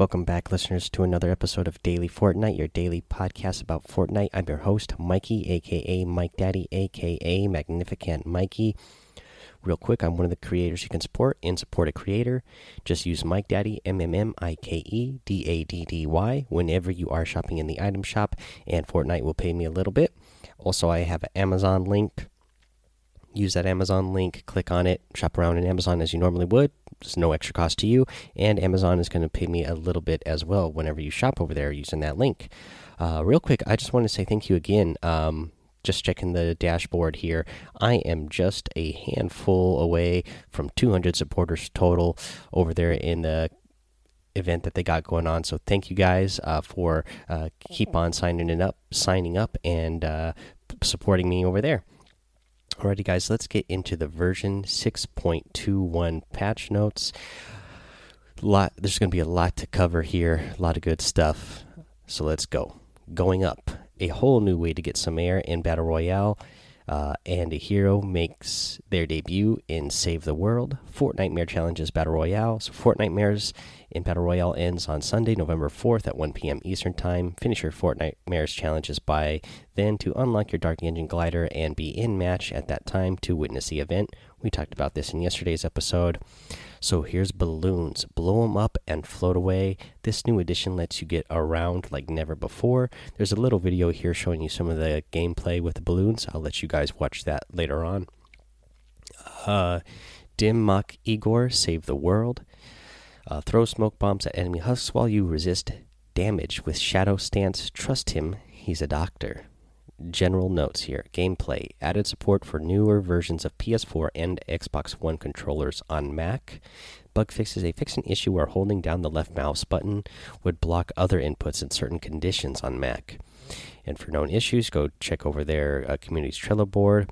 Welcome back, listeners, to another episode of Daily Fortnite, your daily podcast about Fortnite. I'm your host, Mikey, aka Mike Daddy, aka Magnificent Mikey. Real quick, I'm one of the creators you can support and support a creator. Just use Mike Daddy, M M M I K E D A D D Y, whenever you are shopping in the item shop, and Fortnite will pay me a little bit. Also, I have an Amazon link. Use that Amazon link, click on it, shop around in Amazon as you normally would. There's no extra cost to you, and Amazon is going to pay me a little bit as well whenever you shop over there using that link. Uh, real quick, I just want to say thank you again. Um, just checking the dashboard here. I am just a handful away from 200 supporters total over there in the event that they got going on. So thank you guys uh, for uh, keep on signing it up, signing up, and uh, supporting me over there. Alrighty, guys, let's get into the version 6.21 patch notes. Lot, there's going to be a lot to cover here, a lot of good stuff. So let's go. Going up, a whole new way to get some air in Battle Royale. Uh, and a hero makes their debut in Save the World. Fortnitemares challenges Battle Royale. So Fortnitemares in Battle Royale ends on Sunday, November 4th at 1 p.m. Eastern Time. Finish your Fortnitemares challenges by then to unlock your Dark Engine glider and be in match at that time to witness the event. We talked about this in yesterday's episode. So here's balloons. Blow them up and float away. This new edition lets you get around like never before. There's a little video here showing you some of the gameplay with the balloons. I'll let you guys watch that later on. Uh, Dim Mak Igor save the world. Uh, throw smoke bombs at enemy husks while you resist damage. With Shadow Stance. Trust him, he's a doctor. General notes here. Gameplay. Added support for newer versions of ps4 and xbox one controllers on mac. Bug fixes a fix an issue where holding down the left mouse button would block other inputs in certain conditions on mac. And for known issues go check over their uh, community's trello board.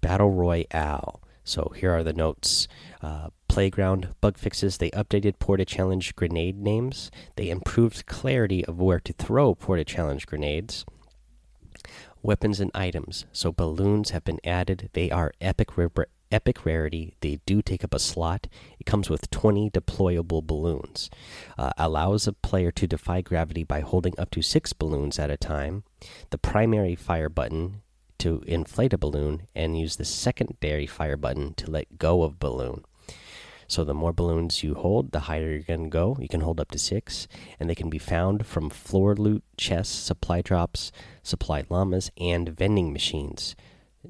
Battle royale. So here are the notes. Uh, playground bug fixes they updated porta challenge grenade names they improved clarity of where to throw porta challenge grenades weapons and items. So balloons have been added. They are epic epic rarity. They do take up a slot. It comes with 20 deployable balloons. Uh, allows a player to defy gravity by holding up to 6 balloons at a time. The primary fire button to inflate a balloon and use the secondary fire button to let go of balloon. So the more balloons you hold, the higher you're going to go. You can hold up to six, and they can be found from floor loot, chests, supply drops, supply llamas, and vending machines.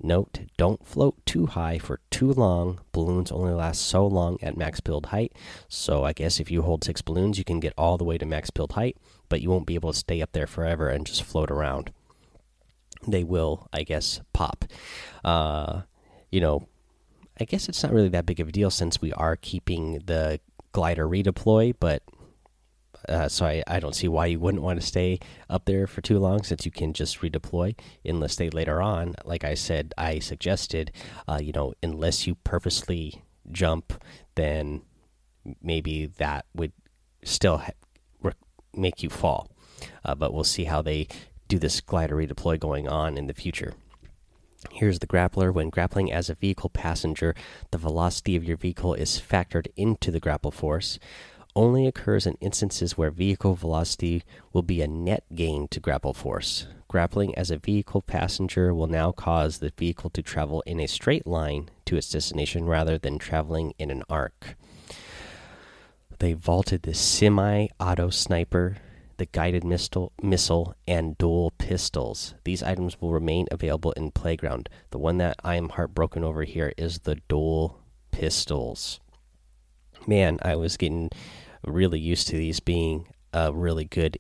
Note, don't float too high for too long. Balloons only last so long at max build height. So I guess if you hold six balloons, you can get all the way to max build height, but you won't be able to stay up there forever and just float around. They will, I guess, pop. Uh, you know, I guess it's not really that big of a deal since we are keeping the glider redeploy, but uh, so I, I don't see why you wouldn't want to stay up there for too long since you can just redeploy enlist state later on. Like I said, I suggested, uh, you know, unless you purposely jump, then maybe that would still make you fall. Uh, but we'll see how they do this glider redeploy going on in the future. Here's the grappler. When grappling as a vehicle passenger, the velocity of your vehicle is factored into the grapple force. Only occurs in instances where vehicle velocity will be a net gain to grapple force. Grappling as a vehicle passenger will now cause the vehicle to travel in a straight line to its destination rather than traveling in an arc. They vaulted the semi auto sniper the guided missile, missile, and dual pistols. These items will remain available in Playground. The one that I am heartbroken over here is the dual pistols. Man, I was getting really used to these being a really good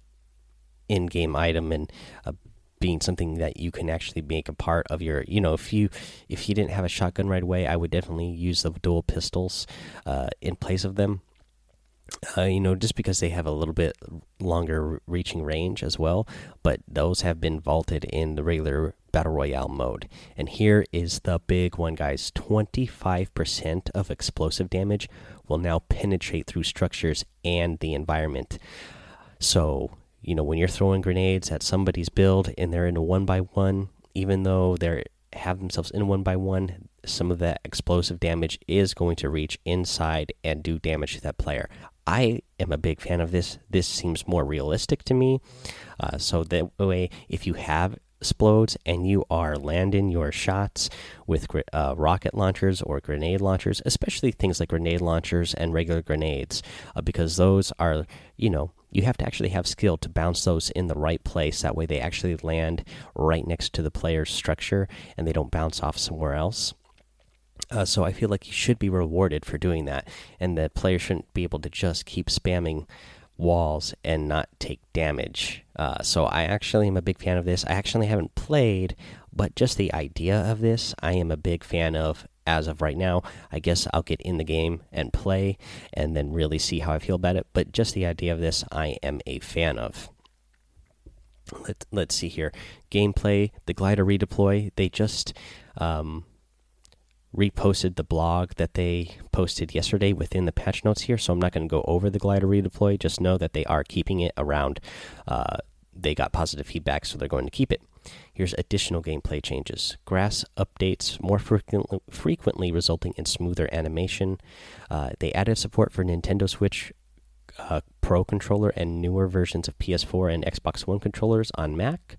in game item and uh, being something that you can actually make a part of your you know if you if you didn't have a shotgun right away i would definitely use the dual pistols uh, in place of them uh, you know, just because they have a little bit longer reaching range as well, but those have been vaulted in the regular battle royale mode. And here is the big one, guys 25% of explosive damage will now penetrate through structures and the environment. So, you know, when you're throwing grenades at somebody's build and they're in a one by one, even though they're have themselves in one by one, some of that explosive damage is going to reach inside and do damage to that player. I am a big fan of this. This seems more realistic to me. Uh, so that way, if you have explodes and you are landing your shots with uh, rocket launchers or grenade launchers, especially things like grenade launchers and regular grenades, uh, because those are, you know, you have to actually have skill to bounce those in the right place. That way, they actually land right next to the player's structure and they don't bounce off somewhere else. Uh, so I feel like you should be rewarded for doing that, and the player shouldn't be able to just keep spamming walls and not take damage. Uh, so I actually am a big fan of this. I actually haven't played, but just the idea of this, I am a big fan of as of right now. I guess I'll get in the game and play and then really see how I feel about it. But just the idea of this, I am a fan of. Let, let's see here. Gameplay, the glider redeploy, they just. Um, reposted the blog that they posted yesterday within the patch notes here, so I'm not going to go over the glider redeploy. Just know that they are keeping it around. Uh, they got positive feedback, so they're going to keep it. Here's additional gameplay changes. Grass updates more frequently, frequently resulting in smoother animation. Uh, they added support for Nintendo Switch uh, Pro controller and newer versions of PS4 and Xbox One controllers on Mac.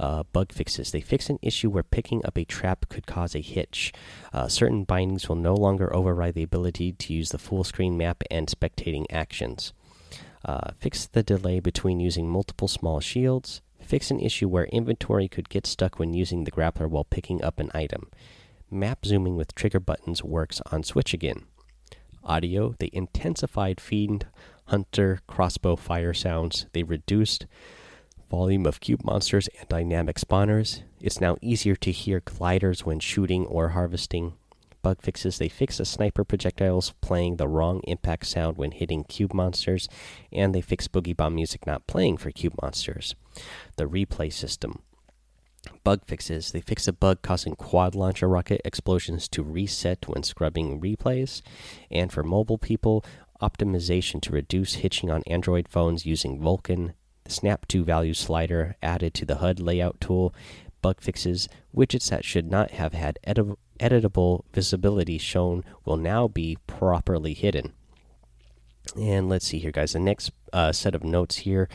Uh, bug fixes. They fix an issue where picking up a trap could cause a hitch. Uh, certain bindings will no longer override the ability to use the full screen map and spectating actions. Uh, fix the delay between using multiple small shields. Fix an issue where inventory could get stuck when using the grappler while picking up an item. Map zooming with trigger buttons works on Switch again. Audio, they intensified Fiend Hunter crossbow fire sounds. They reduced volume of cube monsters and dynamic spawners. It's now easier to hear gliders when shooting or harvesting. Bug fixes they fix the sniper projectiles playing the wrong impact sound when hitting cube monsters, and they fix Boogie Bomb music not playing for cube monsters. The replay system. Bug fixes they fix a bug causing quad launcher rocket explosions to reset when scrubbing replays. And for mobile people, optimization to reduce hitching on Android phones using Vulkan, the Snap to Value slider added to the HUD layout tool, bug fixes, widgets that should not have had edit editable visibility shown will now be properly hidden. And let's see here, guys. The next uh, set of notes here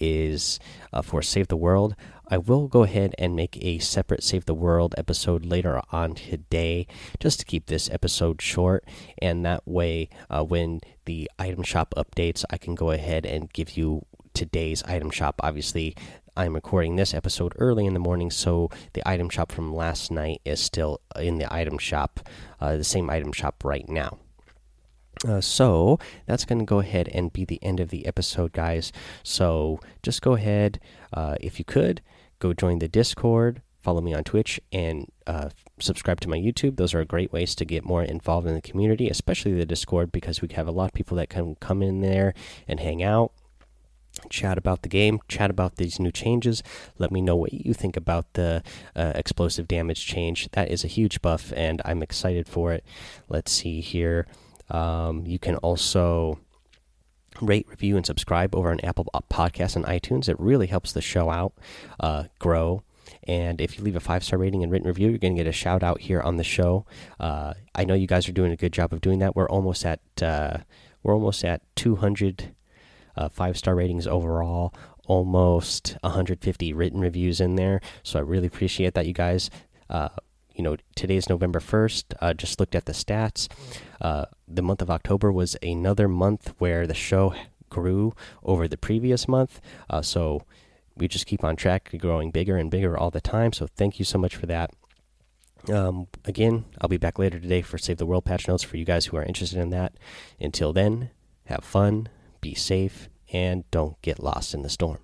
is uh, for Save the World. I will go ahead and make a separate Save the World episode later on today, just to keep this episode short. And that way, uh, when the item shop updates, I can go ahead and give you today's item shop. Obviously, I'm recording this episode early in the morning, so the item shop from last night is still in the item shop, uh, the same item shop right now. Uh, so that's going to go ahead and be the end of the episode, guys. So just go ahead, uh, if you could, go join the Discord, follow me on Twitch, and uh, subscribe to my YouTube. Those are great ways to get more involved in the community, especially the Discord, because we have a lot of people that can come in there and hang out. Chat about the game, chat about these new changes. Let me know what you think about the uh, explosive damage change. That is a huge buff, and I'm excited for it. Let's see here. Um, you can also rate, review, and subscribe over on Apple Podcasts and iTunes. It really helps the show out, uh, grow. And if you leave a five star rating and written review, you're going to get a shout out here on the show. Uh, I know you guys are doing a good job of doing that. We're almost at uh, we're almost at 200 uh, five star ratings overall. Almost 150 written reviews in there. So I really appreciate that, you guys. You know, today's November 1st. Uh, just looked at the stats. Uh, the month of October was another month where the show grew over the previous month. Uh, so we just keep on track, growing bigger and bigger all the time. So thank you so much for that. Um, again, I'll be back later today for Save the World patch notes for you guys who are interested in that. Until then, have fun, be safe, and don't get lost in the storm.